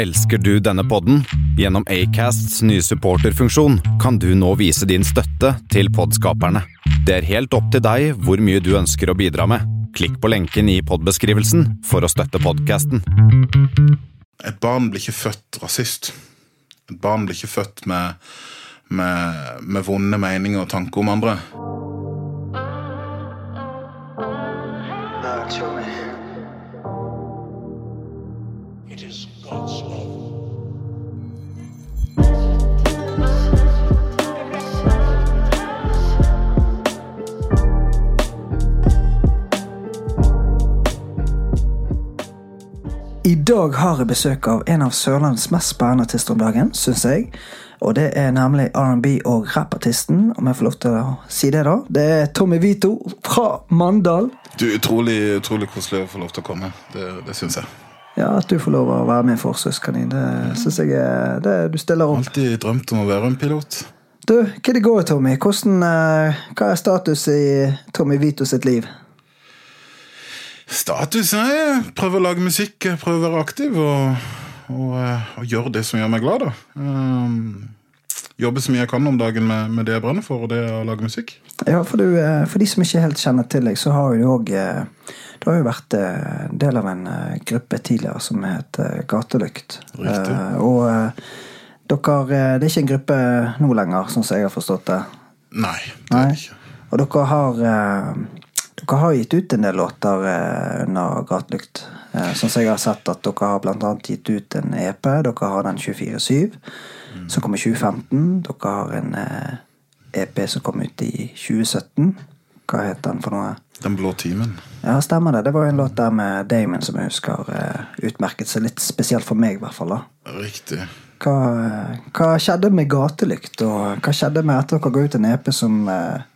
Elsker du denne podden? Gjennom Acasts nye supporterfunksjon kan du nå vise din støtte til podskaperne. Det er helt opp til deg hvor mye du ønsker å bidra med. Klikk på lenken i podbeskrivelsen for å støtte podkasten. Et barn blir ikke født rasist. Et barn blir ikke født med, med, med vonde meninger og tanker om andre. Nah, I dag har jeg besøk av en av Sørlandets mest spennende artister om dagen, syns jeg. Og det er nemlig R&B- og rappartisten, om jeg får lov til å si det, da. Det er Tommy Vito fra Mandal. Du, Utrolig utrolig koselig å få lov til å komme. Det, det syns jeg. Ja, At du får lov å være min Forsøkskanin, det syns jeg er det, Du stiller opp. Alltid drømt om å være en pilot. Du, hva det går, Tommy? Hvordan, eh, hva er status i Tommy Vito sitt liv? Status er prøve å lage musikk, prøve å være aktiv og, og, eh, og gjøre det som gjør meg glad. da. Um, jobbe så mye jeg kan om dagen med, med det jeg brenner for, og det er å lage musikk. Ja, for, du, eh, for de som ikke helt kjenner til deg, så har du òg Du har jo vært eh, del av en eh, gruppe tidligere som het eh, Gatelykt. Riktig. Eh, Og eh, dere eh, Det er ikke en gruppe nå lenger, sånn som jeg har forstått det. Nei, det er det ikke. Og dere har eh, Dere har gitt ut en del låter eh, under Gatelykt. Eh, Sånn som jeg har sett at dere har annet gitt ut en EP. Dere har den 24-7, som kom i 2015. Dere har en eh, EP som kom ut i 2017. Hva het den for noe? Den blå timen. Ja, stemmer det. Det var jo en låt der med Damon som jeg husker eh, utmerket seg litt spesielt for meg, i hvert fall. da. Riktig. Hva, hva skjedde med Gatelykt, og hva skjedde med at dere ga ut en EP som eh,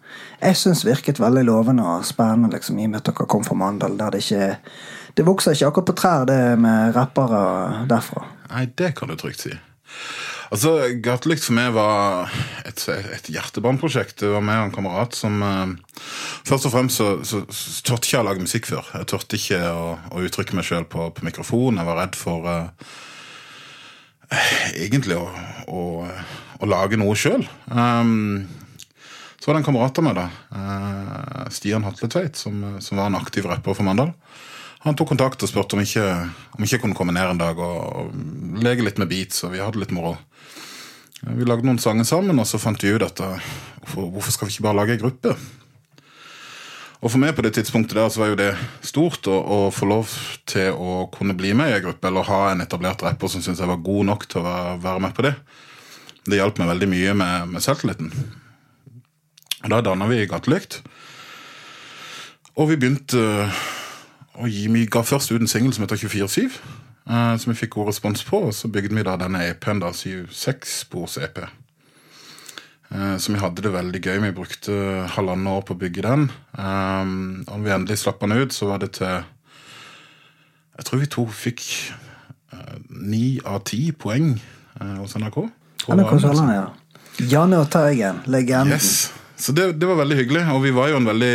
jeg syns virket veldig lovende og spennende, liksom, i og med at dere kom fra Mandal, der det ikke Det vokser ikke akkurat på trær, det med rappere derfra. Nei, det kan du trygt si. Altså, Gatelykt for meg var et, et hjertebarnprosjekt. Det var meg og en kamerat som uh, Først og fremst så, så, så tørte ikke jeg å lage musikk før. Jeg tørte ikke å, å uttrykke meg sjøl på, på mikrofon. Jeg var redd for uh, egentlig å, å, å lage noe sjøl. Um, så var det en kamerat av meg, da, eh, Stian Hatletveit, som, som var en aktiv rapper for Mandal. Han tok kontakt og spurte om ikke, om ikke jeg kunne komme ned en dag og, og leke litt med beats, og vi hadde litt moro. Vi lagde noen sanger sammen, og så fant vi ut at eh, hvorfor, hvorfor skal vi ikke bare lage ei gruppe? Og for meg på det tidspunktet der så var jo det stort å, å få lov til å kunne bli med i ei gruppe, eller ha en etablert rapper som syntes jeg var god nok til å være, med på det. Det hjalp meg veldig mye med, med selvtilliten. Da danna vi Gatelykt. Og vi begynte å Vi ga først ut en singel som heter 24-7, eh, som vi fikk god respons på. Og så bygde vi da denne EP-en, da, 6-spors-EP. Eh, så vi hadde det veldig gøy. Vi brukte halvannet år på å bygge den. Um, og når vi endelig slapp den ut, så var det til Jeg tror vi to fikk ni av ti poeng eh, hos NRK. NRK. Sørlandet, ja. Janne og Teigen, legenden. Yes. Så det, det var veldig hyggelig, og vi var jo en veldig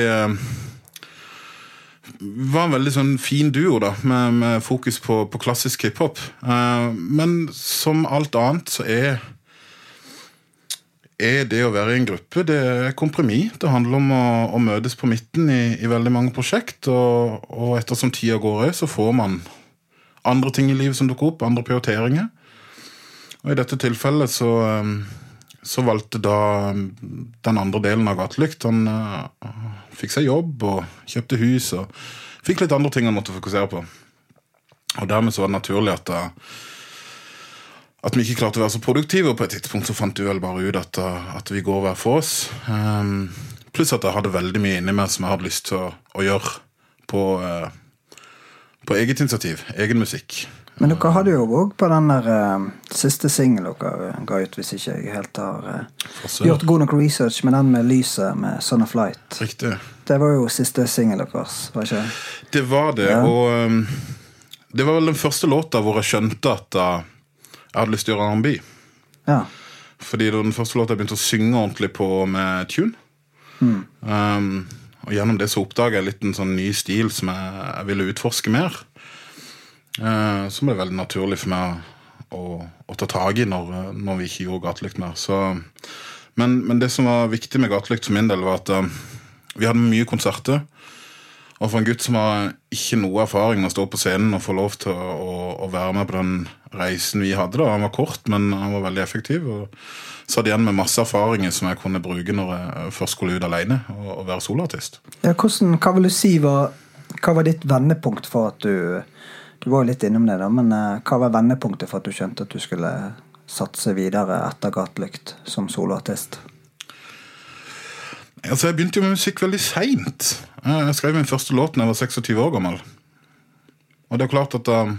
var en veldig sånn fin duo, da, med, med fokus på, på klassisk hiphop. Uh, men som alt annet så er er det å være i en gruppe det er kompromiss. Det handler om å, å møtes på midten i, i veldig mange prosjekt. Og, og ettersom tida går, så får man andre ting i livet som dukker opp, andre prioriteringer. Og i dette tilfellet så, um, så valgte da um, den andre delen av Gatelykt Han uh, fikk seg jobb og kjøpte hus og fikk litt andre ting han måtte fokusere på. Og dermed så var det naturlig at uh, at vi ikke klarte å være så produktive, og på et tidspunkt så fant vi vel bare ut at, uh, at vi går hver for oss. Um, pluss at jeg hadde veldig mye inni meg som jeg hadde lyst til å, å gjøre på, på eget initiativ. Egen musikk. Men dere hadde jo òg på den der uh, siste singelen dere ga ut, hvis ikke jeg helt har uh, gjort god nok research med den med lyset med Son of Light. Riktig. Det var jo siste singel deres, var ikke det? Det var det, Ja. og um, det var vel den første låta hvor jeg skjønte at uh, jeg hadde lyst til å gjøre R&B. Ja. Fordi det var den første låta jeg begynte å synge ordentlig på med tune. Um, og gjennom det så oppdaga jeg litt en sånn ny stil som jeg, jeg ville utforske mer. Som ble veldig naturlig for meg å, å ta tak i når, når vi ikke gjorde gatelykt mer. Så, men, men det som var viktig med gatelykt for min del, var at eh, vi hadde mye konserter. Og for en gutt som har ikke noe erfaring med å stå på scenen og få lov til å, å, å være med på den reisen vi hadde, da. Han var kort, men han var veldig effektiv. og satt igjen med masse erfaringer som jeg kunne bruke når jeg først skulle ut alene og, og være soloartist. Ja, hvordan, hva vil du si var, hva var ditt vendepunkt for at du Du var jo litt innom det, da, men eh, hva var vendepunktet for at du skjønte at du skulle satse videre etter Gatelykt som soloartist? Altså, Jeg begynte jo med musikk veldig seint. Jeg skrev min første låt da jeg var 26 år gammel. Og det er klart at uh,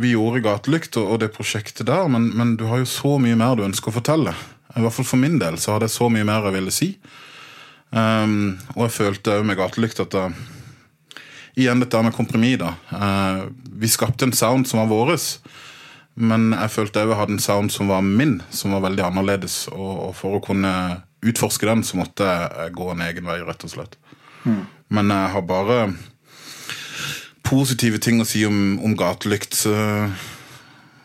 vi gjorde Gatelykt og, det prosjektet der, men, men, du har jo så mye mer du ønsker å fortelle. I hvert fall for min del så hadde jeg så mye mer jeg ville si. Um, og jeg følte òg med Gatelykt at da, Igjen dette med kompromiss, da. Uh, vi skapte en sound som var vår, men jeg følte òg jeg hadde en sound som var min, som var veldig annerledes. Og, og for å kunne utforske den, så måtte jeg gå en egen vei, rett og slett. Mm. Men jeg har bare positive ting å si om, om gatelykt.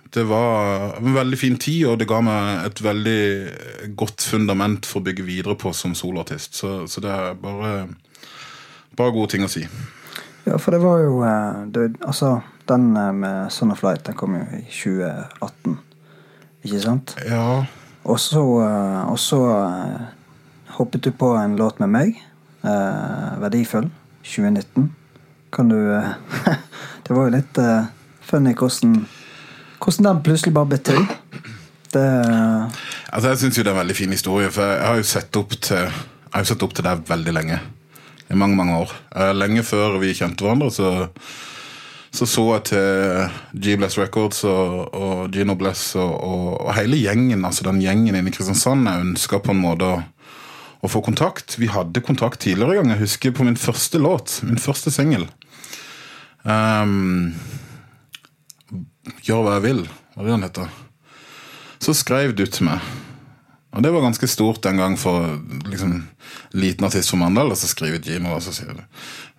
Det var en veldig fin tid, og det ga meg et veldig godt fundament for å bygge videre på som soloartist. Så, så, det er bare, bare gode ting å si. Ja, for det var jo eh, det, Altså, den eh, med Son of Light den kom jo i 2018, ikke sant? Ja. Og så, eh, og så hoppet du på en låt med meg, Verdifull, 2019. Kan du Det var jo litt funny hvordan, hvordan den plutselig bare ble til. Det Altså, Jeg syns det er en veldig fin historie, for jeg har jo sett opp til jeg har jo sett opp til deg veldig lenge. I mange, mange år. Uh, lenge før vi kjente hverandre, så så så jeg til G-Bless Records og, og Gino Bless og, og, og, hele gjengen, altså den gjengen inne i Kristiansand. Jeg ønska på en måte å, å, få kontakt. Vi hadde kontakt tidligere i gang. Jeg husker på min første låt, min første singel. Um, gjør hva jeg vil, hva er det den heter. Så skrev du til meg. Og det var ganske stort den gang for liksom, liten artist for Mandal. Og så skriver Gino og så sier det.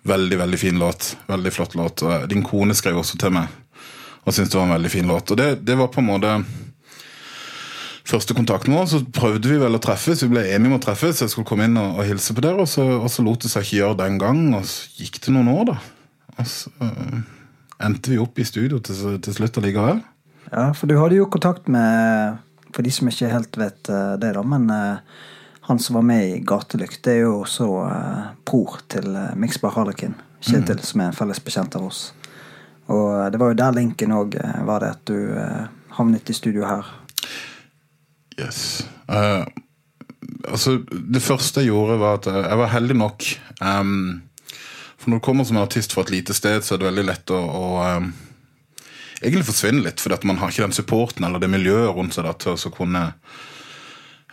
Veldig veldig fin låt. Veldig flott låt. Og din kone skrev også til meg og syntes det var en veldig fin låt. Og det, det var på en måte første kontakten vår. Så prøvde vi vel å treffes. Vi ble enige om å treffes. Jeg skulle komme inn og, og hilse på dere, og så, og så lot det seg ikke gjøre den gang. Og så gikk det noen år, da. Og så øh, endte vi opp i studio til, til slutt allikevel. Ja, for du hadde jo kontakt med For de som ikke helt vet uh, det, da, men uh, han som var med i Gatelykt, det er jo også bror til uh, Mixbar Harlekin. Kjetil, mm. som er en felles bekjent av oss. Og det var jo der linken òg var det at du havnet i studio her. Yes. altså, det første jeg gjorde, var at jeg var heldig nok um, for når du kommer som artist fra et lite sted, så er det veldig lett å, å um, egentlig forsvinner litt. Fordi at man har ikke den supporten eller det miljøet rundt seg da, til å kunne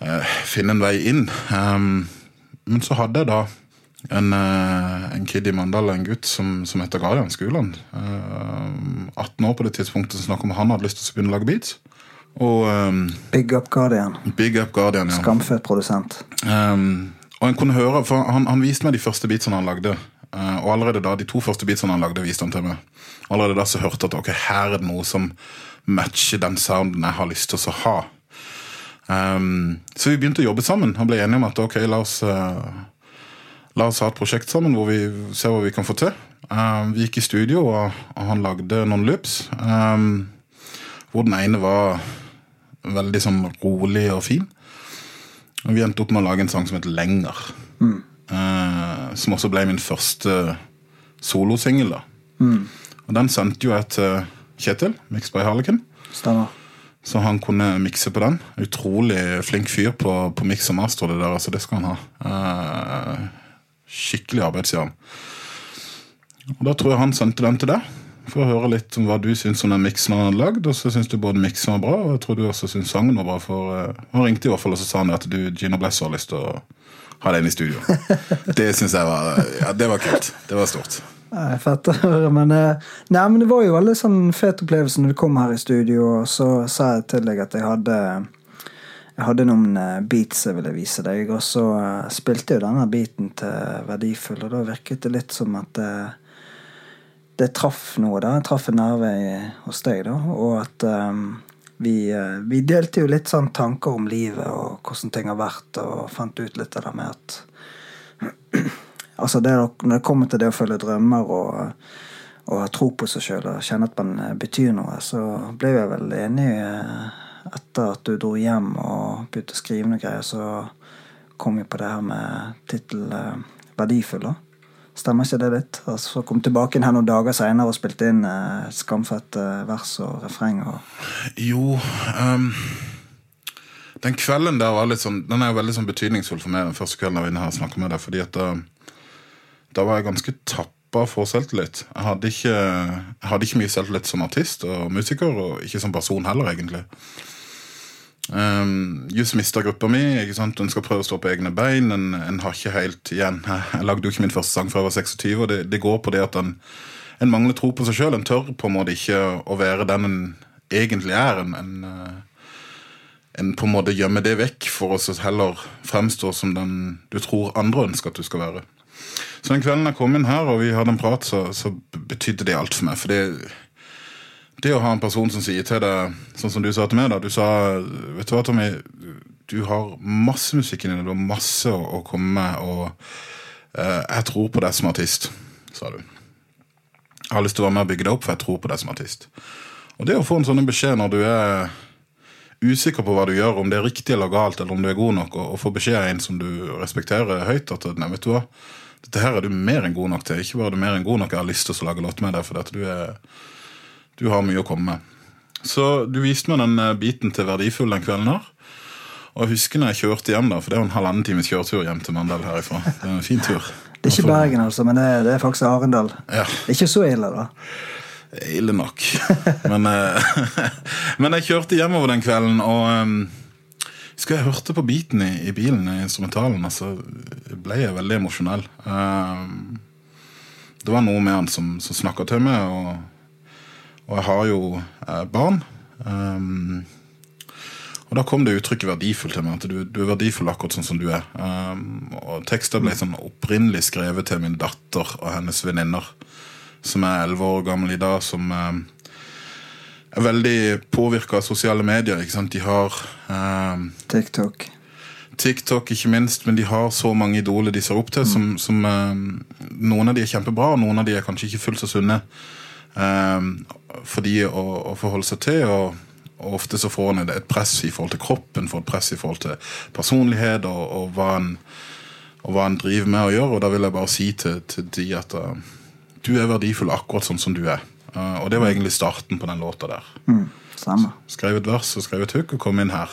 uh, finne en vei inn. Um, men så hadde jeg da en, uh, en kid i Mandal, en gutt som, som heter Guardian Skuland. Uh, 18 år på det tidspunktet som snakket om han hadde lyst til å begynne å lage beats. Og, um, Big Up Guardian. Big Up Guardian, ja. Skamfødt produsent. Um, og en kunne høre, for han, han, viste meg de første beatsene han lagde. Uh, og allerede da, De to første beatsene han lagde, viste han til meg. Allerede da så hørte jeg at ok, her er det noe som matcher den sounden jeg har lyst til å ha. Um, så vi begynte å jobbe sammen og ble enige om at ok, la oss, uh, la oss ha et prosjekt sammen hvor vi ser hva vi kan få til. Um, vi gikk i studio, og, og han lagde noen loops. Um, hvor den ene var veldig sånn rolig og fin. Og vi endte opp med å lage en sang som het Lenger. Mm. Uh, som også ble min første solosingel. Mm. Og den sendte jo jeg til Kjetil, miks by Harlekin. Stemmer. Så han kunne mikse på den. Utrolig flink fyr på, på miks og master. Det der, altså det skal han ha. Uh, skikkelig arbeidsjern. Og Da tror jeg han sendte den til deg. For å høre litt om hva du syns om den miksen han hadde lagd. Og så syns du både miksen var bra, og jeg tror du også syns sangen var bra. For uh, Han ringte i hvert fall og så sa han at du Gina Bless har lyst til å ha den i studio. Det syns jeg var Ja, det var kult. Det var stort. Nei, fett å høre, men, eh, nei, men det var jo veldig sånn fet opplevelse når du kom her i studio, og så sa jeg til deg at jeg hadde jeg hadde noen eh, beats jeg ville vise deg, og så eh, spilte jeg denne beaten til Verdifull, og da virket det litt som at det det traff noe, da. Jeg traff en nerve hos deg, da. Og at ehm, vi, eh, vi delte jo litt sånn tanker om livet og hvordan ting har vært, og fant ut litt av det med at Altså det, når det kommer til det å følge drømmer og, og ha tro på seg sjøl og kjenne at man eh, betyr noe, så ble jeg vel enige eh, etter at du dro hjem og begynte å skrive noe greier, så kom vi på det her med tittel eh, 'Verdifull'. da. Stemmer ikke det litt? Og så kom tilbake inn her noen dager seinere og spilte inn eh, skamfette vers og refreng. og Jo um, Den kvelden der var litt sånn Den er jo veldig sånn betydningsfull for meg, den første kvelden jeg var inne her og med deg. Fordi at da, da var jeg ganske tappa for selvtillit. Jeg hadde ikke, jeg hadde ikke mye selvtillit som artist og musiker, og ikke som person heller, egentlig. Um, just mista gruppa mi. ikke sant? En skal prøve å stå på egne bein. En, en har ikke helt igjen Jeg lagde jo ikke min første sang før jeg var 26, og det, det går på det at en, en mangler tro på seg sjøl. En tør på en måte ikke å være den en egentlig er. En, en, eh, en på en måte gjemmer det vekk for å heller fremstå som den du tror andre ønsker at du skal være. Så den kvelden jeg kom inn her og vi hadde en prat, så, så betydde det alt for meg. For det, det å ha en person som sier til deg, sånn som du sa til meg da, Du sa vet du hva, Tommy, du har masse musikk inni deg, du har masse å, komme med, og eh, jeg tror på deg som artist, sa du. Jeg har lyst til å være med og bygge deg opp, for jeg tror på deg som artist. Og det å få en sånn beskjed når du er usikker på hva du gjør, om det er riktig eller galt, eller om du er god nok, og, og få beskjed av en som du respekterer høyt, at nei, vet du hva, dette her er du mer enn god nok til. Ikke bare er du mer enn god nok, jeg har lyst til å lage låt med deg, for dette du, er, du har mye å komme med. Så du viste meg den eh, biten til verdifull den kvelden her. Og jeg husker når jeg kjørte hjem, da, for det er jo en halvannen times kjøretur hjem til Mandal herifra. Det er en fin tur. Det er ikke Bergen, altså, men det, det er faktisk Arendal. Ja. Det er ikke så ille, da. Ille nok. Men, eh, men jeg kjørte hjemover den kvelden, og um, husker jeg hørte på beaten i, i bilen, i instrumentalen, altså ble jeg veldig emosjonell. Um, det var noe med han som, som snakka til meg, og, og jeg har jo eh, barn. Um, og da kom det uttrykket 'verdifull' til meg. At du, du er verdifull akkurat sånn som du er. Um, og tekster ble sånn opprinnelig skrevet til min datter og hennes venninner, som er elleve år gammel i dag, som um, er veldig påvirka av sosiale medier. ikke sant? De har um, TikTok. TikTok, ikke minst, men de har så mange idoler de ser opp til. Som, som um, Noen av de er kjempebra, og noen av de er kanskje ikke fullt så sunne. Um, for de å, å forholde seg til. og og ofte så får en et press i forhold til kroppen, får et press i forhold til personlighet og, og, hva, en, og hva en driver med å gjøre. Og da vil jeg bare si til, til de at uh, du er verdifull akkurat sånn som du er. Uh, og det var egentlig starten på den låta der. Mm, samme. Skrev et vers og skrev et hook og kom inn her.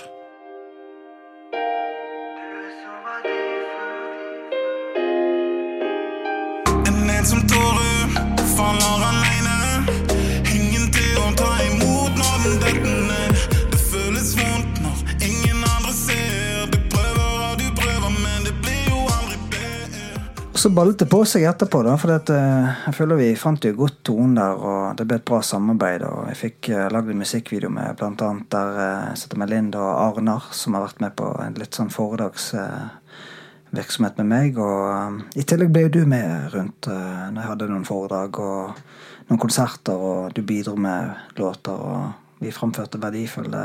En som tåre så ballet det på seg etterpå, da, for at, eh, jeg føler vi fant jo godt tone der, og det ble et bra samarbeid. og Jeg fikk uh, lagd en musikkvideo med annet der uh, jeg sitter med Linda og Arnar, som har vært med på en litt sånn foredragsvirksomhet virksomhet med meg. Og eh, i tillegg ble jo du med rundt når jeg hadde noen foredrag og noen konserter, og du bidro med låter, og vi framførte verdifulle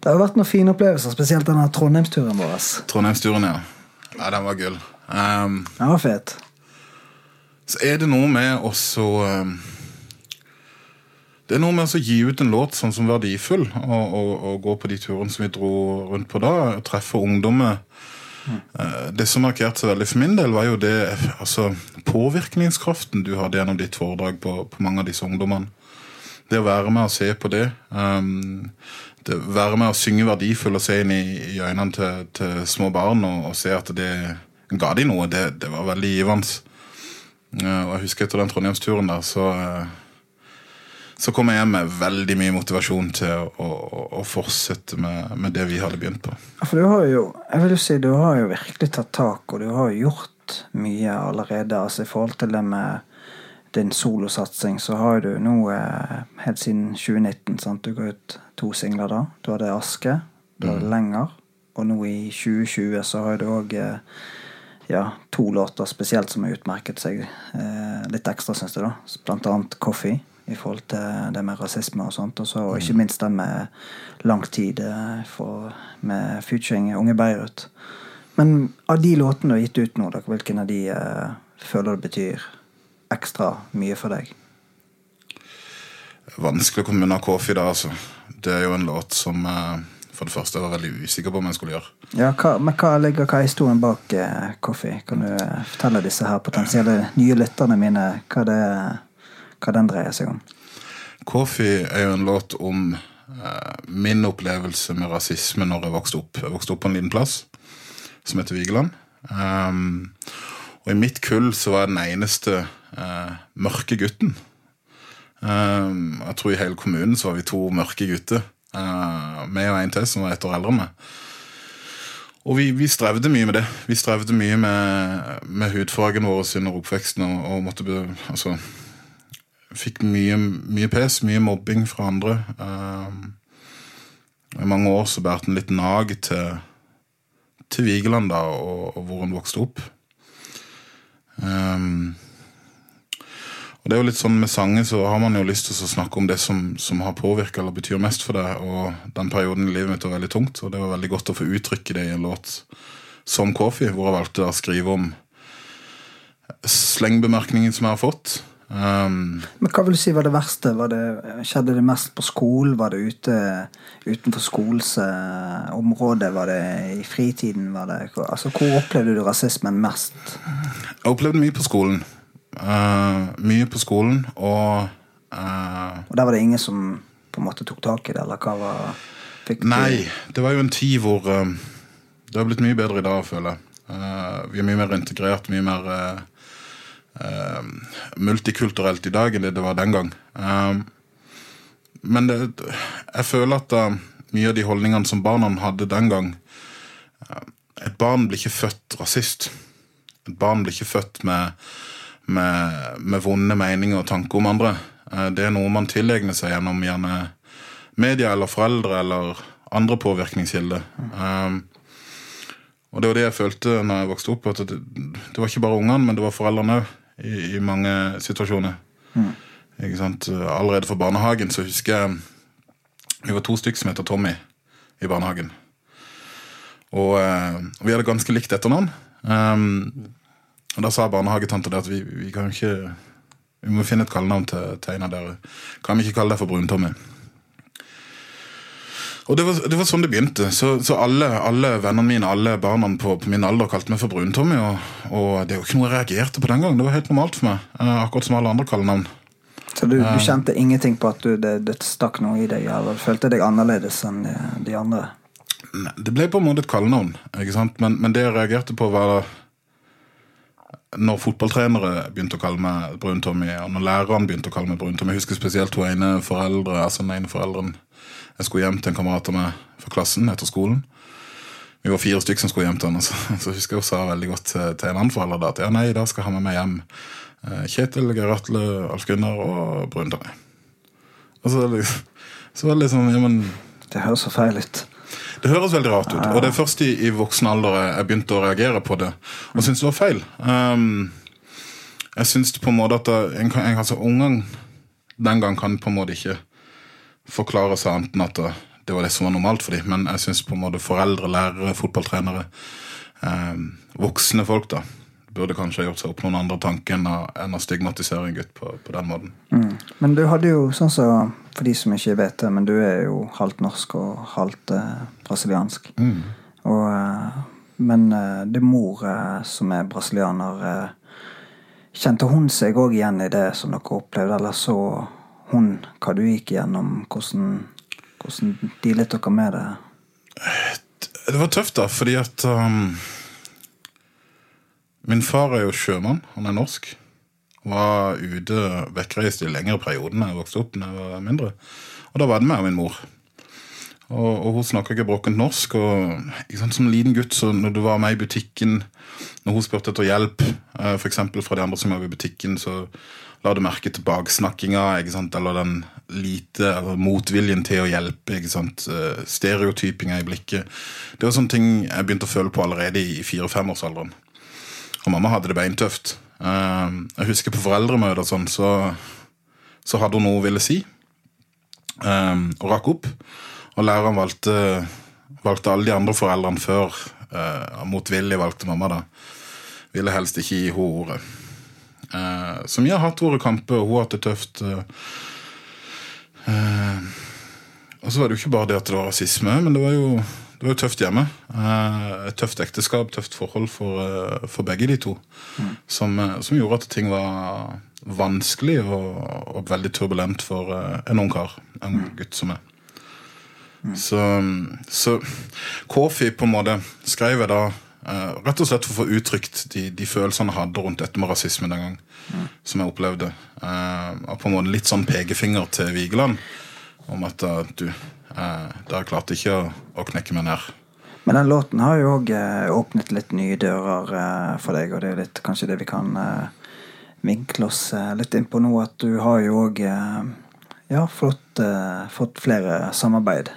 Det har jo vært noen fine opplevelser, spesielt denne Trondheimsturen vår. Trondheimsturen, ja. Ja, den var gull. Um, Den var fet. så er det noe med også um, Det er noe med å gi ut en låt sånn som verdifull, og, og, og gå på de turene som vi dro rundt på da, og treffe ungdommer. Eh, Det som markerte seg veldig for min del, var jo det altså, påvirkningskraften du hadde gjennom ditt foredrag på, på mange av disse ungdommene. Det å være med og se på det. Um, det være med og synge verdifull og se inn i, i øynene til, til små barn og, og se at det ga de noe, det, det var veldig givende. Eh, og jeg husker etter den Trondheimsturen der, så eh, så kom jeg hjem med veldig mye motivasjon til å, å, å fortsette med, med det vi hadde begynt på. For du har jo jeg vil jo si, du har jo virkelig tatt tak, og du har jo gjort mye allerede. altså I forhold til det med din solosatsing, så har du nå eh, helt siden 2019 sant? Du ga ut to singler da. Du hadde 'Aske', du hadde 'Lenger', og nå i 2020 så har du òg eh, ja, to låter spesielt som har utmerket seg eh, litt ekstra, syns jeg. da. Blant annet 'Coffee', i forhold til det med rasisme og sånt. Også, og ikke minst den med 'Lang tid' eh, for, med featuring Unge Beirut. Men av de låtene du har gitt ut nå, da, hvilken av de eh, føler du betyr ekstra mye for deg? Vanskelig å komme unna Kofi da, altså. Det er jo en låt som eh, for det første var veldig usikker på om jeg skulle gjøre. Ja, hva, men hva ligger hva er historien bak eh, Coffee? Kan du eh, fortelle disse her potensielle nye lytterne mine hva, det, hva den dreier seg om? Coffee er jo en låt om eh, min opplevelse med rasisme når jeg vokste opp. Jeg vokste opp på en liten plass som heter Vigeland. Um, og i mitt kull så var jeg den eneste eh, mørke gutten. Um, jeg tror i hele kommunen så var vi to mørke gutter. Uh, meg og en til som var ett år eldre enn meg. Og vi, vi strevde mye med det. Vi strevde mye med, med hudfargen vår under oppveksten. Og, og måtte altså, Fikk mye, mye pes, mye mobbing fra andre. Uh, I mange år så bærte han litt nag til, til Vigeland da, og, og hvor han vokste opp. Um, og det er jo litt sånn Med sanger så har man jo lyst til å snakke om det som, som har påvirka eller betyr mest for deg. Og den perioden i livet mitt var veldig tungt, og det var veldig godt å få uttrykke det i en låt som Coffee, hvor jeg valgte å skrive om slengbemerkningen som jeg har fått. Um, Men hva vil du si var det verste? Var det, skjedde det mest på skolen? Var det ute utenfor skolens eh, område? Var det i fritiden? Var det, altså, hvor opplevde du rasismen mest? jeg opplevde mye på skolen. Uh, mye på skolen, og uh, Og der var det ingen som på en måte tok tak i det? Eller hva var fikk Nei, det var jo en tid hvor uh, Det har blitt mye bedre i dag, føler jeg. Vi er mye mer integrert, mye mer multikulturelt i dag enn det det var den gang. Men det, jeg føler at mye av de holdningene som barna hadde den gang Et barn blir ikke født rasist. Et barn blir ikke født med, med, med vonde meninger og tanker om andre. Uh, det er noe man tilegner seg gjennom gjerne media eller foreldre eller andre påvirkningskilder. Um, og det var det jeg følte når jeg vokste opp, at det, det var ikke bare ungene, men det var foreldrene òg, i, i mange situasjoner. Sant? Allerede fra barnehagen så husker jeg Vi var to stykker som heter Tommy i barnehagen. Og eh, vi hadde ganske likt etternavn. Um, og da sa barnehagetanta at vi, vi kan ikke Vi må finne et kallenavn til, til en av dere. Kan vi ikke kalle deg for Brun-Tommy? Og det var, det var sånn det begynte. Så, så alle, alle vennene mine, alle barna på, på min alder kalte meg for Brun-Tommy. Og, og det jo ikke noe jeg reagerte på den gangen. Det var helt normalt for meg. Eh, akkurat som alle andre kallenavn. Så du, du kjente ingenting på at du, det, det stakk noe i deg? Eller følte deg annerledes enn de, de andre? Nei, Det ble på en måte et kallenavn? Men, men det jeg reagerte på, var når fotballtrenere begynte å kalle meg Brun-Tommy, og når lærerne begynte å kalle meg Brun-Tommy. Jeg husker spesielt hun ene foreldre, altså den ene forelderen Jeg skulle hjem til en kamerat av meg fra klassen etter skolen. Vi var fire stykker som skulle hjem til han, så, så husker jeg hun sa veldig godt til, til en annen forelder da, at ja, nei, da skal jeg ha med meg hjem eh, Kjetil, Geir Atle, Alf Gunnar og Brun-Tommy. Og så, liksom- så var det sånn Ja, men Det høres så feil ut. Det høres veldig rart ut. Og det er først i, i voksen alder jeg- begynte å reagere på det. Og syntes det var feil. Um, jeg syns på en måte at en, en, altså, ungene den gang kan på en måte ikke forklare seg annet enn at det var det som var normalt for dem. Men jeg syns på en måte foreldre, lærere, fotballtrenere, um, voksne folk da, burde kanskje ha gjort seg opp noen andre tanker enn å, stigmatisere en gutt på, på den måten. Men du hadde jo, sånn så, for de som ikke vet det, men du er jo halvt norsk og halvt eh, brasiliansk. Og, eh, men eh, det mor eh, som er brasilianer, kjente hun seg òg igjen i det som dere opplevde, eller så hun hva du gikk igjennom? Hvordan, hvordan dealet dere med det? Det var tøft, da, fordi at um, Min far er jo sjømann. Han er norsk. Var ute vekkreist i lengre perioder da jeg vokste opp. Når jeg var mindre. Og da var det meg og min mor. Og, og hun snakka ikke brokkent norsk. Og sant, Som liten gutt, så når du var med i butikken Når hun spurte etter hjelp, f.eks. for eksempel fra de andre som var i butikken, så la du merke til baksnakkinga, eller den lite eller motviljen til å hjelpe. eh, Stereotypinga i blikket. Det var sånne ting jeg begynte å føle på allerede i fire-femårsalderen. Og mamma hadde det beintøft. Eh, jeg husker på foreldremøter sånn, så, så hadde hun noe hun ville si. eh, og rakk opp. Og læreren valgte, valgte alle de andre foreldrene før. Uh, motvillig valgte mamma, da. Ville helst ikke gi henne ordet. Eh, så vi har hatt våre kamper, og hun har hatt det tøft. eh, eh, og så var det jo ikke bare det at det var rasisme, men det var jo, det var jo tøft hjemme. Eh, et tøft ekteskap, tøft forhold for, eh, for begge de to. Som, eh, som gjorde at ting var vanskelig og, og veldig turbulent for en ung kar. En gutt som meg. Så, så Kofi på en måte skrev jeg da rett og slett for å få uttrykt de, de følelsene jeg hadde rundt dette med rasisme den gang. Som jeg opplevde. Og på en måte litt sånn pekefinger til Vigeland om at eh, du, uh, dere klarte ikke å, å knekke meg ned. Men den låten har jo òg åpnet litt nye dører eh, for deg, og det er jo litt, kanskje det vi kan eh, vinkle oss eh, litt inn på nå, at du har jo òg ja, fått, eh, fått flere samarbeid.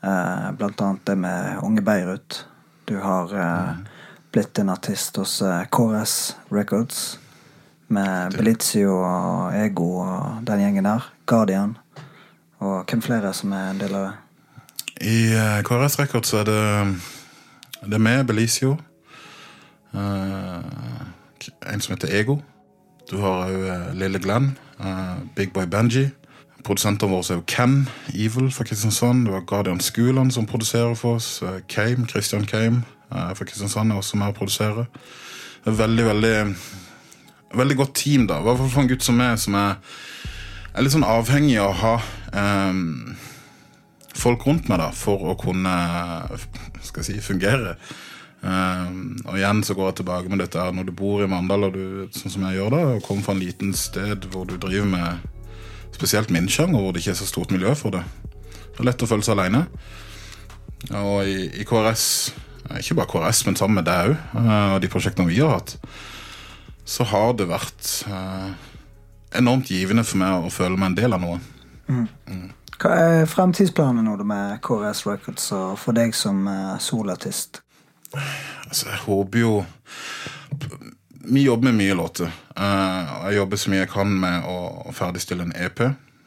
Eh, blant annet det med Unge Beirut. Du har eh, blitt en artist hos eh, KRS Records. Med Belizio og Ego og den gjengen der. Guardian. Og hvem flere som er en del av det? I uh, KRS Records så er det Det er meg, Belisio. Uh, en som heter Ego. Du har òg Lille Glenn. eh, Big Boy Benji. Produsentene våre er jo Ken Evil fra Kristiansand. Du har Guardian Skuland som produserer for oss. eh, Kame, Christian Kame eh, fra Kristiansand er også med og produserer. Er veldig, veldig Veldig godt team, da. I hvert fall for en gutt som meg, som er, er litt sånn avhengig av å ha eh, folk rundt meg da, for å kunne skal jeg si, fungere. Um, og igjen så går jeg tilbake med dette her når du bor i Mandal, og du, sånn som jeg gjør da, og kommer fra en liten sted hvor du driver med spesielt min sjanger, hvor det ikke er så stort miljø for det. Det er lett å føle seg alene. Og i, i KRS, ikke bare KRS, men sammen med deg òg, og de prosjektene vi har hatt, så har det vært uh, enormt givende for meg å føle meg en del av noe. Hva er fremtidsplanene nå med KRS Records og for deg som eh, solartist? Altså, jeg håper jo Vi jobber med mye låter. Eh, jeg jobber så mye jeg kan med å, ferdigstille en EP.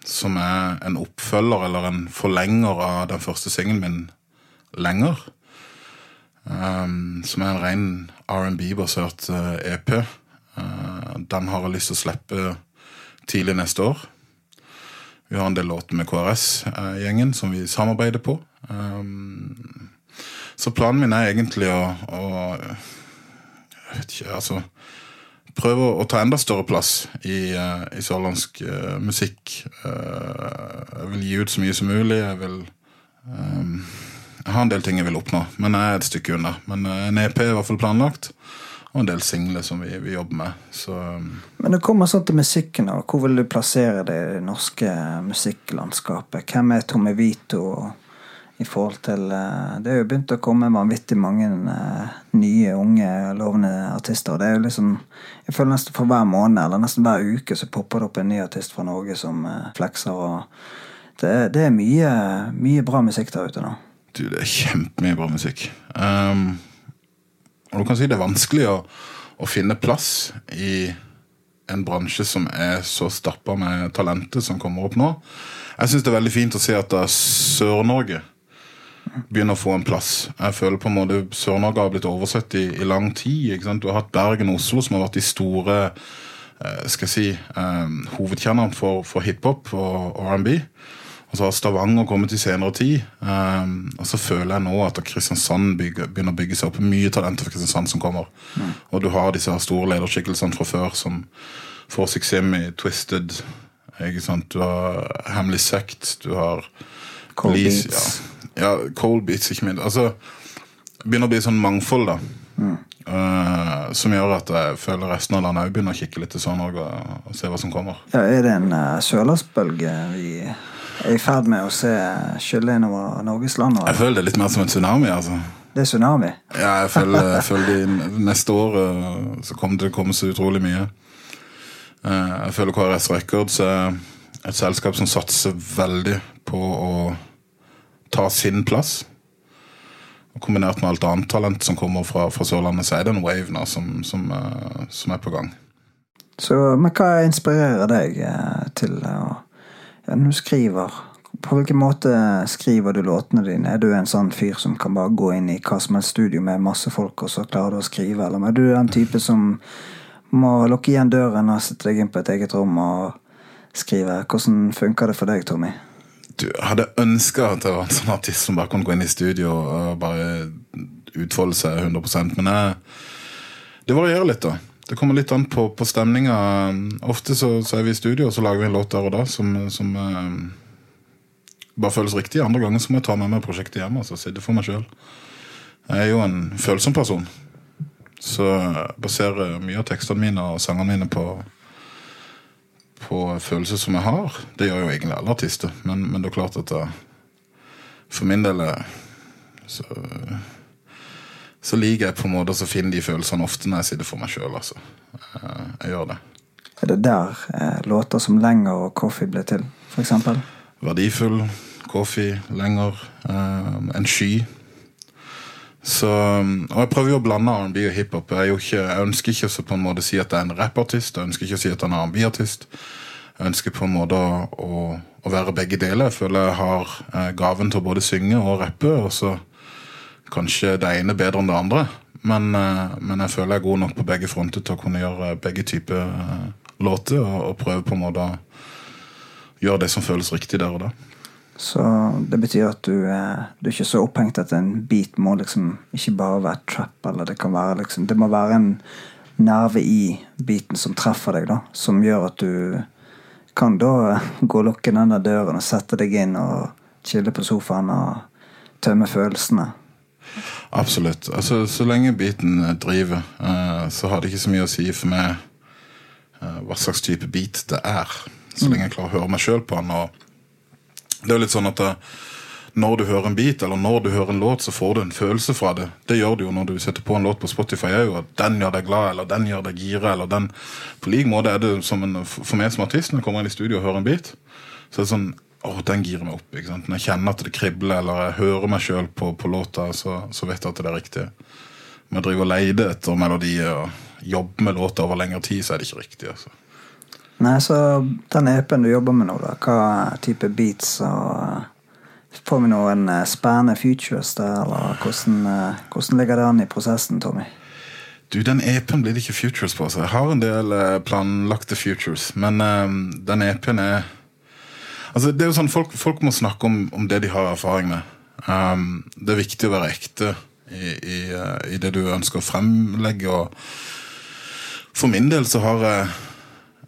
Som er en oppfølger eller en forlenger av den første singelen min, 'Lenger'. Um, som er en ren R&B-basert eh, EP. Eh, den har jeg lyst til å slippe tidlig neste år. Vi har en del låter med KRS-gjengen som vi samarbeider på. Um, så planen min er egentlig å, å jeg vet ikke, altså Prøve å, ta enda større plass i, eh, i sørlandsk eh, musikk. Eh, jeg vil gi ut så mye som mulig. Jeg vil ehm, Jeg har en del ting jeg vil oppnå, men jeg er et stykke unna. Men en EP er i hvert fall planlagt, og en del singler som vi, vi jobber med. Så ehm, Men det kommer sånn til musikken, og hvor vil du plassere det norske musikklandskapet? Hvem er Tommy Vito i forhold til eh, Det er jo begynt å komme vanvittig mange eh, nye, unge, lovende artister. og Det er jo liksom Jeg føler nesten for hver måned eller nesten hver uke så popper det opp en ny artist fra Norge som eh, flekser. og Det, det er mye, mye bra musikk der ute nå. Du, det er kjempemye bra musikk. Ehm, og du kan si det er vanskelig å, å finne plass i en bransje som er så stappa med talenter som kommer opp nå. Jeg syns det er veldig fint å se at Sør-Norge begynner å få en plass. Jeg føler på en måte Sør-Norge har blitt oversett i, i lang tid. Du har hatt Bergen og Oslo, som har vært de store eh, skal jeg si, eh, hovedkjernene for, for hiphop og R&B. Og så har Stavanger kommet i senere tid. Um, og så føler jeg nå at Kristiansand bygger, begynner å bygge seg opp. Mye talenter fra Kristiansand som kommer. Og du har disse store lederskikkelsene fra før som får suksess med Twisted. Du har Hemmelig Sekt. Du har Cold Beats. Ja, ja, Cold Beats, ikke minst. Altså, det begynner å bli sånn mangfold, da. Uh, som gjør at jeg føler resten av landet òg begynner å kikke litt til Sør-Norge og, og se hva som kommer. Ja, er det en uh, sørlandsbølge vi er i ferd med å se skylle innover Norges land? Jeg føler det litt mer som en tsunami. altså. Det er tsunami. Ja, jeg føler, jeg føler de neste år eh, så kommer det til å komme så utrolig mye. Eh, Jeg føler KRS Records er et selskap som satser veldig på å ta sin plass. Og kombinert med alt annet talent som kommer fra, fra Sørlandet, så er det en wave nå som, som, eh, som er på gang. Så, men hva inspirerer deg til å Når du skriver, på hvilken måte skriver du låtene dine? Er du en sånn fyr som kan bare gå inn i hva som helst studio med masse folk, og så klarer du å skrive? Eller er du den type som må lukke igjen døren og sette deg inn på et eget rom og skrive? Hvordan funker det for deg, Tommy? Du, hadde ønska at jeg var en sånn artist som bare kunne gå inn i studio og bare utfolde seg 100% men jeg, det varierer litt, da. Det kommer litt an på, på stemninga. Ofte så, så, er vi i studio, og så lager vi en låt der og da som, som eh, bare føles riktig. Andre ganger så må jeg ta med meg prosjektet hjem. altså Sitte for meg sjøl. Jeg er jo en følsom person. Så jeg baserer mye av tekstene mine og sangene mine på på følelser som jeg har. Det gjør jo egentlig alle artister, men, men det er klart at jeg, for min del så, så liker jeg på en måte å finne de følelsene ofte når jeg sitter for meg sjøl. Altså. Jeg gjør det. Er det der eh, låter som 'Lenger' og 'Coffee' ble til, f.eks.? Verdifull, 'Coffee', 'Lenger', eh, 'En sky'. Så, og Jeg prøver jo å blande R&B og hiphop. Jeg, jeg ønsker ikke å på en måte si at jeg er en rappartist. Jeg ønsker ikke å si at jeg er en R&B-artist. Jeg ønsker på en måte å, å, være begge deler. Jeg føler jeg har eh, gaven til å både synge og rappe. Og så kanskje det ene bedre enn det andre. Men, eh, men, jeg føler jeg er god nok på begge fronter til å kunne gjøre begge typer eh, låter. Og, og prøve på en måte å gjøre det som føles riktig der og da. Så det betyr at du, du er ikke så opphengt at en beat må liksom ikke bare være trap. eller Det kan være liksom, det må være en nerve i beaten som treffer deg, da. Som gjør at du kan da gå og lukke den der døren og sette deg inn og chille på sofaen og tømme følelsene. Absolutt. Altså, Så lenge beaten driver, uh, så har det ikke så mye å si for meg uh, hva slags type beat det er. Så lenge jeg klarer å høre meg sjøl på den. og det er jo litt sånn at når du hører en beat eller når du hører en låt, så får du en følelse fra det. Det gjør du jo når du setter på en låt på Spotify. òg. at Den gjør deg glad, eller den gjør deg gira. eller den På lik måte er det som en, for meg som artist når jeg kommer inn i studio og hører en beat. Så er det sånn Å, den girer meg opp. Når jeg kjenner at det kribler, eller jeg hører meg sjøl på, på, låta, så, så, vet jeg at det er riktig. Når jeg driver og leter etter melodier og jobber med låta over lengre tid, så er det ikke riktig. altså. Nei, så den EP-en du jobber med nå, da, hva type beats og Får vi noen eh, spennende futures der, eller hvordan, eh, hvordan ligger det an i prosessen, Tommy? Du, Den EP-en blir det ikke futures på. så Jeg har en del eh, planlagte futures, men um, den EP-en er Altså, det er jo sånn, Folk, folk må snakke om, om, det de har erfaring med. Um, det er viktig å være ekte i, i, i, det du ønsker å fremlegge. og For min del så har jeg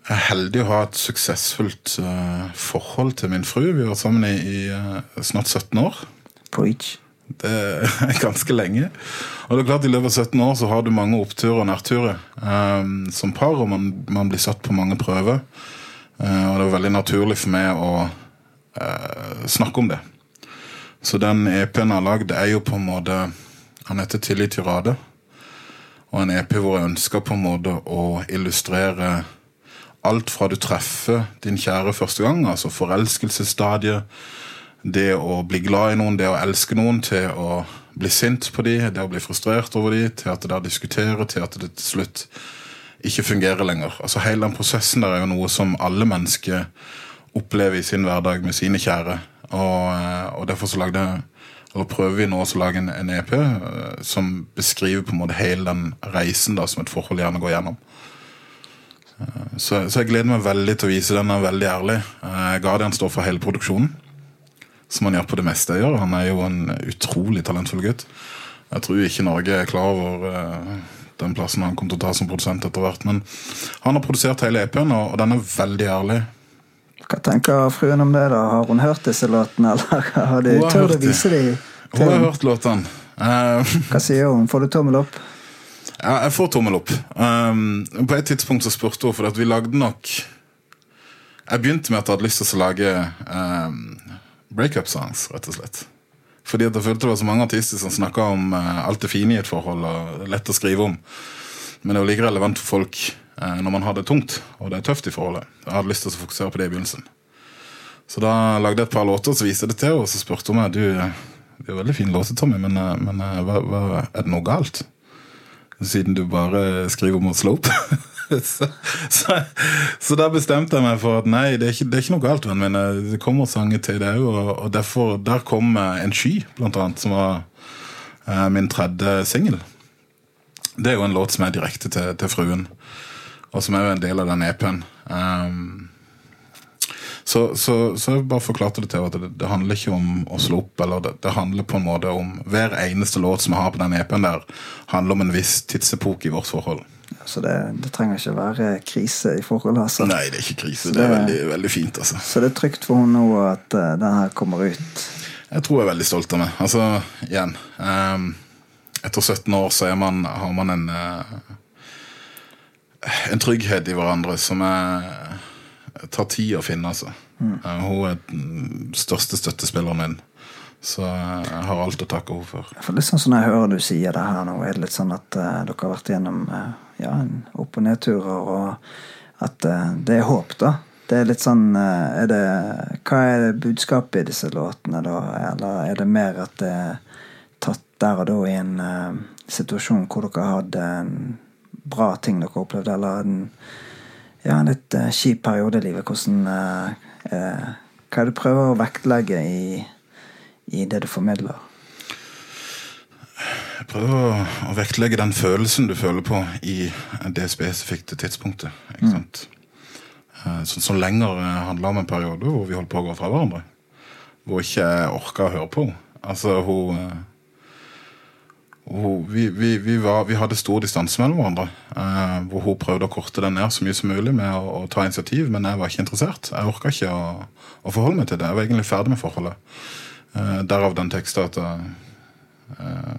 jeg er heldig å ha et suksessfullt uh, forhold til min fru. Vi har vært sammen i, i uh, snart 17 år. Preach. Det er ganske lenge. Og det er klart I løpet av 17 år så har du mange oppturer og nærturer um, som par, og man, man, blir satt på mange prøver. Uh, og det var veldig naturlig for meg å snakke om det. Så den EP-en jeg har lagd, er jo på en måte Han heter 'Tillit til rade'. Og en EP hvor jeg ønsker på en måte å illustrere alt fra du treffer din kjære første gang, altså forelskelsesstadiet, det å bli glad i noen, det å elske noen, til å bli sint på dem, det å bli frustrert over dem, til at det der diskuterer, til at det til slutt ikke fungerer lenger. Altså Hele den prosessen der er jo noe som alle mennesker opplever i sin hverdag med sine kjære. Og, eh, og derfor så lagde eller prøver vi nå å lage en, en EP uh, som beskriver på en måte hele den reisen da som et forhold gjerne går gjennom. Så, så, jeg gleder meg veldig til å vise den. er veldig ærlig. Eh, Guardian står for hele produksjonen. Som han gjør på det meste jeg gjør. Han er jo en utrolig talentfull gutt. Jeg tror ikke Norge er klar over den plassen han kom til å ta som produsent etter hvert. Men han har produsert hele EP-en, og, den er veldig ærlig. Hva tenker fruen om det? da? Har hun hørt disse låtene, eller har de turt å vise dem? Hun har hørt låtene. Uh, Hva sier hun? Får du tommel opp? Ja, jeg får tommel opp. Um, på et tidspunkt så spurte hun, for at vi lagde nok Jeg begynte med at jeg hadde lyst til å lage um, breakup-songs, rett og slett. Fordi at jeg følte det var så mange artister som snakka om uh, alt det fine i et forhold. og Lett å skrive om. Men det er jo like relevant for folk uh, når man har det tungt og det er tøft i forholdet. Jeg hadde lyst til å fokusere på det i begynnelsen. Så da lagde jeg et par låter, så viste jeg det til henne, og så spurte hun meg du, det er veldig fin låter, Tommy, men, eh, men eh, hva, hva, er det noe galt? Siden du bare skriver slå opp. så, så, så da bestemte jeg meg for at nei, det er ikke, det er ikke noe galt, vennen min. Det kommer sanger til det òg, og, og derfor, der kom eh, En sky, blant annet, som var eh, min tredje singel. Det er jo en låt som er direkte til, til fruen, og som er jo en del av den EP-en. Um, så, så, så jeg bare forklarte det til at det, det handler ikke om å slå opp. eller det, det handler på en måte om Hver eneste låt som jeg har på den EP-en der, handler om en viss tidsepoke i vårt forhold. Så det, det trenger ikke være krise i forholdet. Altså. Nei, det er ikke krise. Det er veldig, veldig fint. altså. Så det er trygt for henne nå at uh, den her kommer ut. Jeg tror jeg er veldig stolt av meg. Altså, igjen um, Etter 17 år så man, har man en uh, En trygghet i hverandre som er, tar tid å finne, altså. Eh, hun er den største støttespilleren min. Så jeg har alt å takke henne for. For litt sånn som jeg hører du sier det her nå, er det litt sånn at uh, dere har vært gjennom uh, ja, opp- og nedturer, og at uh, det er håp, da. Det er litt sånn er det, Hva er det budskapet i disse låtene, da? Eller er det mer at det er tatt der og da i en situasjon hvor dere hadde en bra ting dere opplevde, eller en, ja, en litt kjip periode i livet? Hvordan Hva er det du prøver å vektlegge i i det du formidler? Prøver å, å vektlegge den følelsen du føler på i det spesifikke tidspunktet. ikke sant? Mm. Sånn som lenger handla om en periode hvor vi holdt på å gå fra hverandre. Hvor ikke jeg orka å høre på henne. Altså, hun, eh, hun vi, vi, vi, var, vi hadde stor distanse mellom hverandre. eh, hvor hun prøvde å korte den ned så mye som mulig med å, å ta initiativ, men jeg var ikke interessert. Jeg orka ikke å, å forholde meg til det. Jeg var egentlig ferdig med forholdet. Eh, derav den teksten at jeg eh,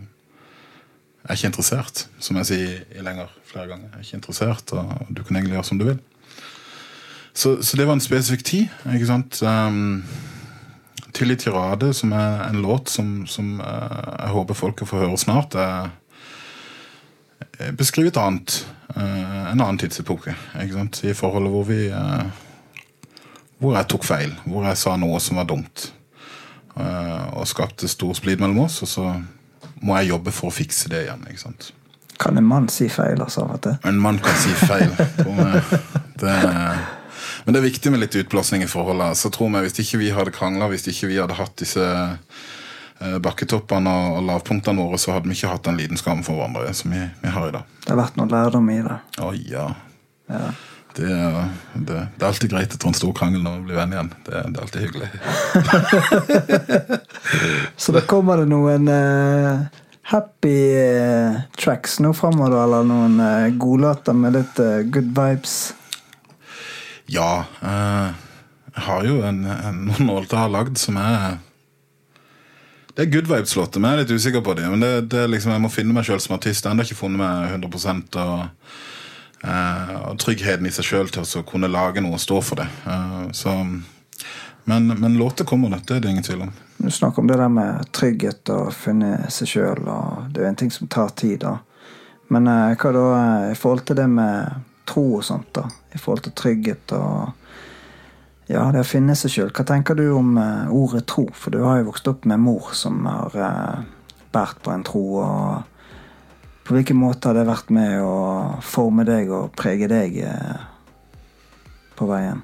jeg er ikke interessert, som jeg sier i lenger flere ganger. Jeg er ikke interessert, og du kan egentlig gjøre som du vil. Så, så det var en spesifikk tid. ikke sant? Um, til i som er en låt som, som uh, jeg håper folk får høre snart, eh, beskriver et annet, uh, en annen tidsepoke. ikke sant? I forholdet hvor vi eh, Hvor jeg tok feil. Hvor jeg sa noe som var dumt. og skapte stor splid mellom oss. Og så må jeg jobbe for å fikse det igjen. ikke sant? Kan en mann si feil, altså? Vet? En mann kan si feil. Det er, men det er viktig med litt utblåsning i forholdet. Så tror jeg Hvis ikke vi hadde krangla, hvis ikke vi hadde hatt disse eh, bakketoppene og, og lavpunktene våre, så hadde vi ikke hatt den lidenskapen for hverandre som vi, vi har i dag. Det har vært noe lærdom i det. Å ja. Ja. Det er, det, det er alltid greit etter en stor krangel når vi blir venn igjen. Det, det er alltid hyggelig. Så da kommer det noen uh, happy uh, tracks nå framover, eller noen uh, godlåter med litt good vibes. Ja. jeg har jo en, en, noen låter jeg har lagd som er Det er good vibes-låter, men jeg er litt usikker på dem. Men det, det liksom, jeg må finne meg sjøl som artist. Jeg har ennå ikke funnet meg 100 og, og tryggheten i seg sjøl til å kunne lage noe og stå for det. Eh, så, men, men låter kommer det, det er det ingen tvil om. Du snakker om det der med trygghet og finne seg sjøl, det er jo en ting som tar tid, da. Men eh, hva da eh, i forhold til det med tro og sånt, da? I forhold til trygghet og ja, det å finne seg sjøl. Hva tenker du om eh, ordet tro? For du har jo vokst opp med mor som har eh, båret på en tro. og På hvilken måte har det vært med å forme deg og prege deg eh, på veien?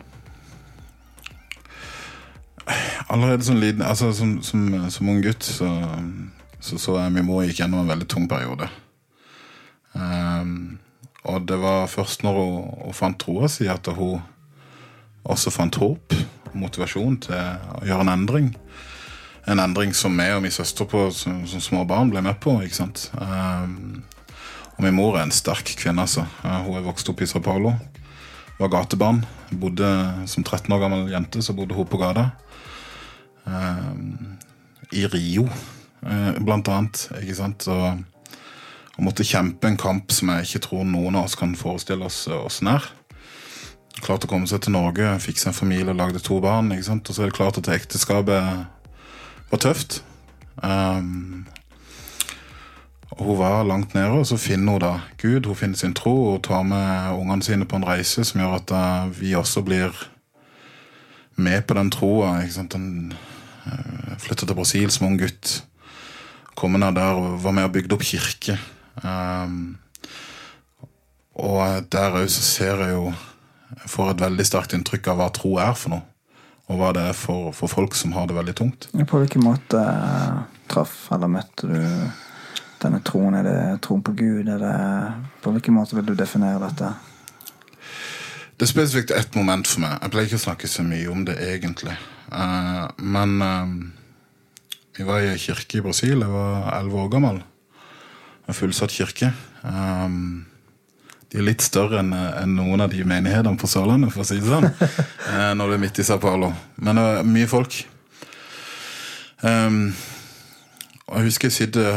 Allerede som, liten, altså, som, som, som ung gutt så, så så jeg min mor gikk gjennom en veldig tung periode. Um, og det var først når hun, hun fant troa si, at hun også fant håp og motivasjon til å gjøre en endring. En endring som meg og min søster på, som, som små barn ble med på. ikke sant? Um, og min mor er en sterk kvinne. altså. Eh, hun er vokst opp i Sao Paulo. Var gatebarn. Bodde Som 13 år gammel jente så bodde hun på gata. Um, I Rio, eh, blant annet. ikke sant? Og, og måtte kjempe en kamp som jeg ikke tror noen av oss kan forestille oss åssen er. Klarte å komme seg til Norge, fikse en familie lagde to barn. ikke sant? Og så er det klart at ekteskapet var tøft. Um, og hun var langt nede, og så finner hun da Gud. Hun finner sin tro og tar med ungene sine på en reise som gjør at uh, vi også blir med på den troa. ikke uh, eh, til Brasil som ung gutt. Kom ned der og var med og bygde opp kirke. Um, og der òg så ser jeg jo får et veldig sterkt inntrykk av hva tro er for noe. Og hva det er for, for folk som har det veldig tungt. På hvilken måte eh, traff eller møtte du denne troen? Er det troen på Gud? Det, på hvilken måte vil du definere dette? Det er spesifikt ett moment for meg. Jeg pleier ikke å snakke så mye om det egentlig. Eh, men eh, vi var i ei kirke i Brasil. Jeg var elleve år gammel. En fullsatt kirke. Eh, de er litt større enn en noen av de menighetene på Sørlandet, for å si det sånn. eh, når det er midt i Sao Paulo. Men det er mye folk. Um, og jeg husker jeg sitter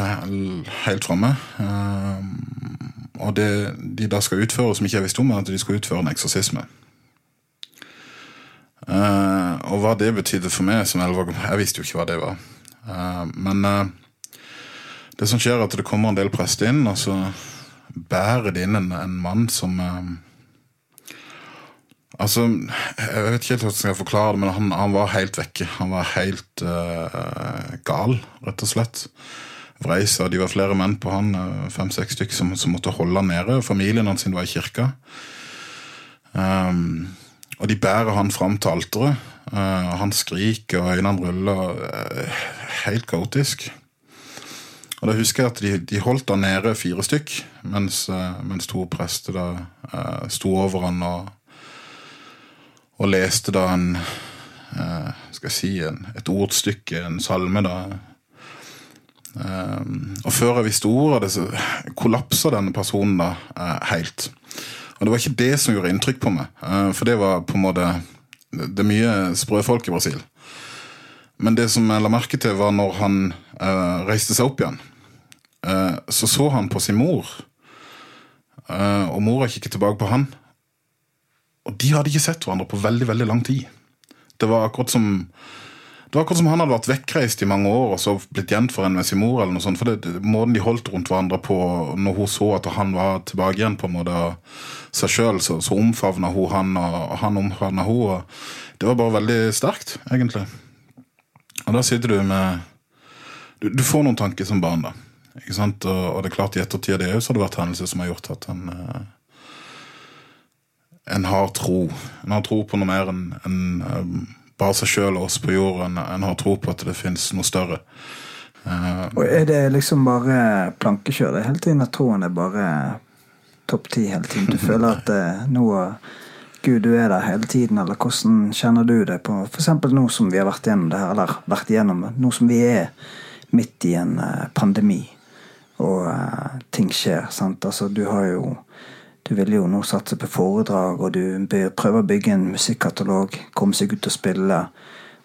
helt framme. Um, og det de da skal utføre, som ikke jeg visste om, er at de skal utføre en eksorsisme. Uh, og hva det betydde for meg som elleve år gammel Jeg visste jo ikke hva det var. Uh, men uh, det som skjer, er at det kommer en del prester inn, og så bærer det inn en, en mann som eh, Altså, Jeg vet ikke helt hvordan jeg skal forklare det, men han, han var helt vekke. Han var helt eh, gal, rett og slett. Vrei seg. De var flere menn på han, eh, fem-seks stykker, som, som måtte holde han nede. Familien hans var i kirka. Um, og de bærer han fram til alteret. Uh, han skriker, og øynene ruller. Uh, helt kaotisk. Og da husker jeg at de, de holdt han nede fire stykk, mens, eh, mens to prester da eh, sto over han og, og leste da en eh, skal jeg si, en, et ordstykke, en salme, da. Eh, og før jeg visste ordet av det, så kollapsa denne personen da helt. Og det var ikke det som gjorde inntrykk på meg, for det var på en måte Det er mye sprø folk i Brasil. Men det som jeg la merke til, var når han eh, reiste seg opp igjen. Eh, så så han på sin mor, eh, og mora kikket tilbake på han. Og de hadde ikke sett hverandre på veldig veldig lang tid. Det var akkurat som det var akkurat som han hadde vært vekkreist i mange år og så blitt gjenforent med sin mor. eller noe sånt, for det, Måten de holdt rundt hverandre på når hun så at han var tilbake igjen på en måte seg sjøl, så, så omfavna hun han, og han omfavna hun. Det var bare veldig sterkt, egentlig. Og da sitter du med Du, du får noen tanker som barn, da. Ikke sant? Og, og det er klart i ettertid av det òg så har det vært hendelser som har gjort at en eh, en har tro. En har tro på noe mer enn en, eh, bare seg sjøl og oss på jorden. En har tro på at det fins noe større. Uh, Og er det liksom bare plankekjør det hele tiden? At troen er bare topp ti hele tiden? Du føler at uh, nå Gud, du er der hele tiden, eller hvordan kjenner du det på f.eks. nå som vi har vært gjennom det her, eller vært gjennom nå som vi er midt i en uh, pandemi, og uh, ting skjer, sant. Altså, du har jo du vil jo nå satse på foredrag, og du prøver å bygge en musikkatalog, komme seg ut og spille,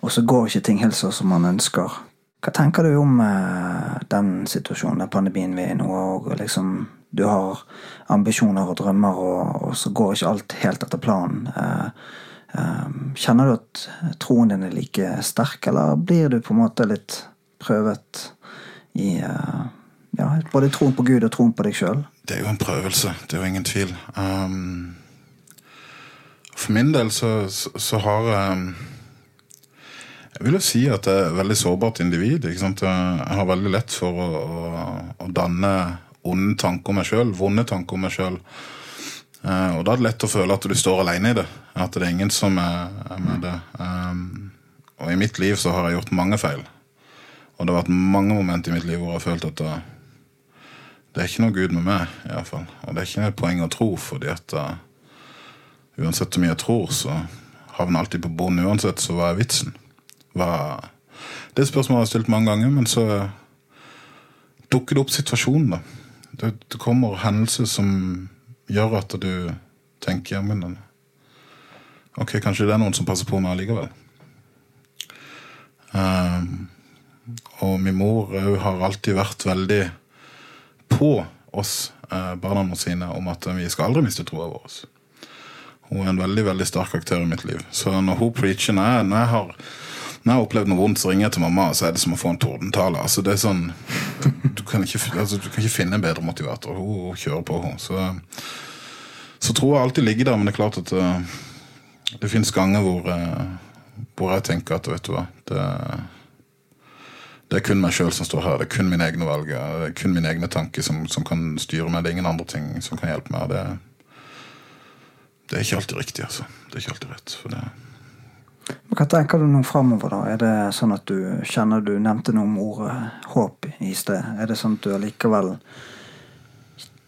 og så går ikke ting helt sånn som man ønsker. Hva tenker du om uh, den situasjonen, den pandemien vi er i nå, og liksom du har ambisjoner og drømmer, og, og så går ikke alt helt etter planen. Uh, kjenner du at troen din er like sterk, eller blir du på en måte litt prøvet i ja, både troen på Gud og troen på deg sjøl? Det er jo en prøvelse, det er jo ingen tvil. Um, for min del så, så, så har jeg Jeg vil jo si at jeg er et veldig sårbart individ. Jeg har veldig lett for å, å, å danne onde tanker om meg sjøl, vonde tanker om meg sjøl. og da er det lett å føle at du står alene i det. At det er ingen som er, er med det. Um, og i mitt liv så har jeg gjort mange feil. Og det har vært mange moment i mitt liv hvor jeg har følt at det, det er ikke noe Gud med meg, i hvert fall. Og det er ikke noe poeng å tro, fordi at uh, uansett hvor mye jeg tror, så havner alltid på bunnen uansett, så hva er vitsen? Hva... Det spørsmålet har jeg stilt mange ganger, men så dukker det opp situasjonen, da. Det, det kommer hendelser som gjør at du tenker ja, men Ok, kanskje det er noen som passer på meg allikevel. Um, og min mor har alltid vært veldig på oss, eh, barna sine, om at vi skal aldri miste troa vår. Hun er en veldig veldig sterk aktør i mitt liv. Så når hun preacher Når jeg, når jeg, har, når jeg har opplevd noe vondt, så ringer jeg til mamma, så er det som å få en tordentale. Altså, det er sånn, du, kan ikke, altså, du kan ikke finne en bedre motivator. Hun, hun kjører på, hun. Så, så jeg alltid ligger der, men det er klart at uh, det fins ganger hvor, uh, hvor jeg tenker at vet du hva det, Det er kun meg sjøl som står her. Det er kun mine egne valg. Det er kun mine egne tanker som, som kan styre meg. Det er ingen andre ting som kan hjelpe meg. Det, det er ikke alltid riktig, altså. Det er ikke alltid rett. For det, Hva tenker du nå framover, da? Er det sånn at du kjenner du nevnte noe om ordet håp i sted? Er det sånn at du allikevel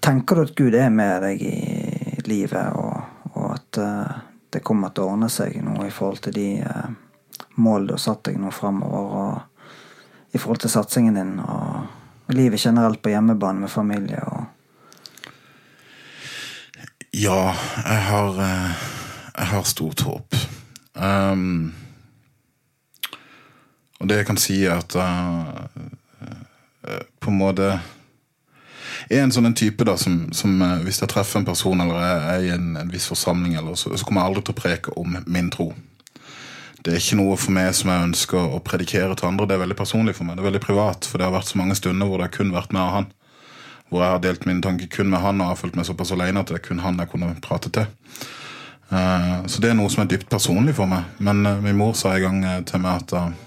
Tenker du at Gud er med deg i livet, og, og at uh, det kommer til å ordne seg noe i forhold til de uh, mål du har satt deg nå framover, og i forhold til satsingen din, og, livet generelt på hjemmebane med familie og Ja, jeg har, eh, jeg har stort håp. Um, og det jeg kan si, er at jeg eh, på en måte er en sånn type da, som, som hvis jeg treffer en person eller er, er i en, en viss forsamling, eller, så, så kommer jeg aldri til å preke om min tro. Det er ikke noe for meg som jeg ønsker å predikere til andre. Det er veldig personlig for meg. Det er veldig privat, for det har vært så mange stunder hvor det har kun vært meg og han. Hvor jeg har delt mine tanker kun med han og har følt meg såpass alene at det er kun han jeg kunne prate til. Eh, så det er noe som er dypt personlig for meg. Men eh, min mor sa en gang eh, til meg at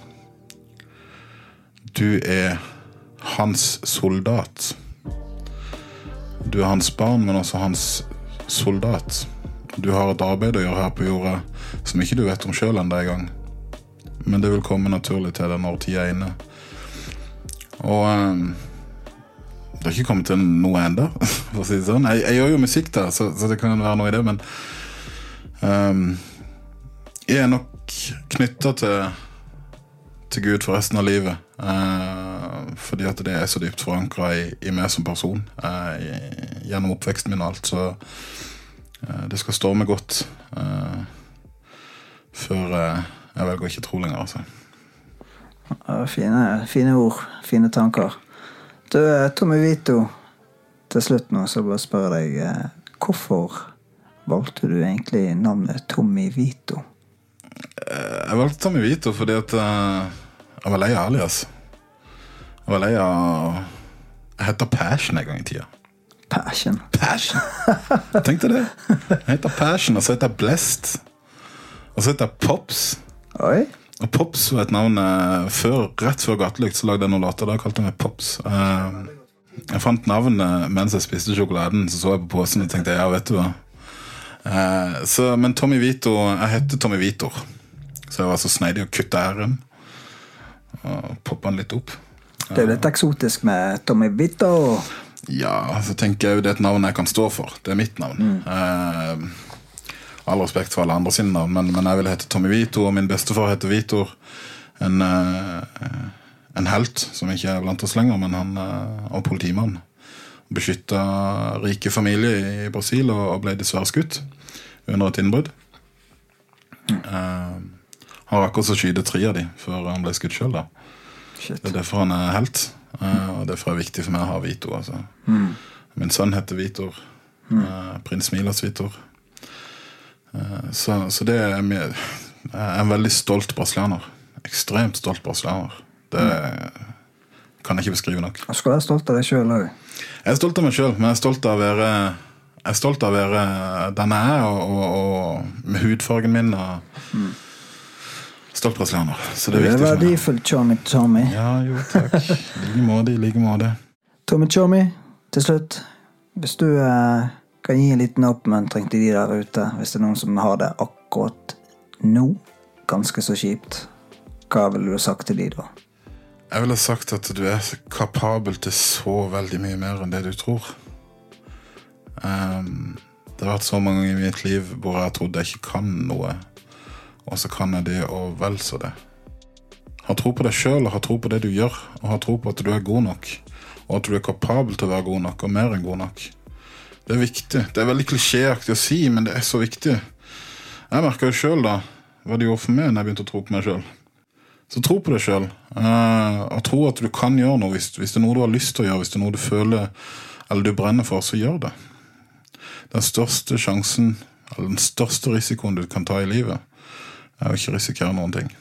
du er hans soldat. Du er hans barn, men også hans soldat. Du har et arbeid å gjøre her på jorda som ikke du vet om sjøl ennå engang. Men det vil komme naturlig til deg når tida er inne. Og um, det har ikke kommet til noe ennå, for å si det sånn. Jeg, jeg gjør jo musikk, da, så, så det kan være noe i det, men um, Jeg er nok knytta til, til Gud for resten av livet. Uh, fordi at det er så dypt forankra i, i meg som person. Uh, gjennom oppveksten min og alt. Så det skal storme godt eh, før eh, jeg velger å ikke tro lenger, altså. Fine, fine ord, fine tanker. Du, eh, Tommy Vito, til slutt nå så bare spør jeg deg eh, Hvorfor valgte du egentlig navnet Tommy Vito? Jeg valgte Tommy Vito fordi at eh, jeg var lei av alias. Jeg var lei av Jeg heta Passion en gang i tida. Passion. Passion! Tenk deg det. Jeg heter Passion, og så heter jeg Blessed. Og så heter jeg Pops. Oi. Og Pops var et navn eh, før, Rett før Gatelykt så lagde jeg noen låter. Da kalte jeg meg Pops. Eh, jeg fant navnet mens jeg spiste sjokoladen. Så så jeg på posen og tenkte ja, vet du hva. Eh, så, men Tommy Vito Jeg heter Tommy Vitor. Så jeg var så sneidig å kutte r-en. Og poppe den litt opp. Det er jo litt eksotisk med Tommy Vito. Ja, så tenker jeg jo det er et navn jeg kan stå for. Det er mitt navn. Eh, all respekt for alle andre sine navn, men, men jeg vil hete Tommy Vito, og min bestefar heter Vitor. En, eh, en helt som ikke er blant oss lenger, men han eh, og politimann. Beskytta rike familier i Brasil og, og ble dessverre skutt under et innbrudd. Eh, han rakk også å skyte tre av de før han ble skutt sjøl. Det er derfor han er helt. Eh, Og derfor er det viktig for meg å ha Vito. Altså. Min sønn heter Vitor. eh, Prins Milas Vitor. Eh, Så, så det er mye, Jeg er en veldig stolt brasilianer. Ekstremt stolt brasilianer. Det kan jeg ikke beskrive nok. Jeg skal være stolt av deg sjøl òg. Jeg er stolt av meg sjøl, men jeg er stolt av å være jeg er stolt av å være den jeg er, og, og, og med hudfargen min. Og Stolt brasilianer. Så det er er viktig Det er verdifullt, Tommy Tommy. Ja, jo, takk. I like måte. I like måte. Tommy Tommy, til slutt. Hvis du eh, kan gi en liten oppmuntring til de der ute, hvis det er noen som har det akkurat nå, ganske så kjipt, hva ville du sagt til de da? Jeg ville sagt at du er kapabel til så veldig mye mer enn det du tror. Um, det har vært så mange ganger i mitt liv hvor jeg har trodd jeg ikke kan noe, og så kan jeg det og vel så det. Ha tro på deg sjøl og ha tro på det du gjør, og ha tro på at du er god nok, og at du er kapabel til å være god nok, og mer enn god nok. Det er viktig. Det er veldig klisjéaktig å si, men det er så viktig. Jeg merka jo sjøl da hva det gjorde for meg når jeg begynte å tro på meg sjøl. Så tro på deg sjøl. og tro at du kan gjøre noe. Hvis, hvis det er noe du har lyst til å gjøre, hvis det er noe du føler eller du brenner for, så gjør det. Den største sjansen, eller den største risikoen du kan ta i livet, er å ikke risikere noen ting.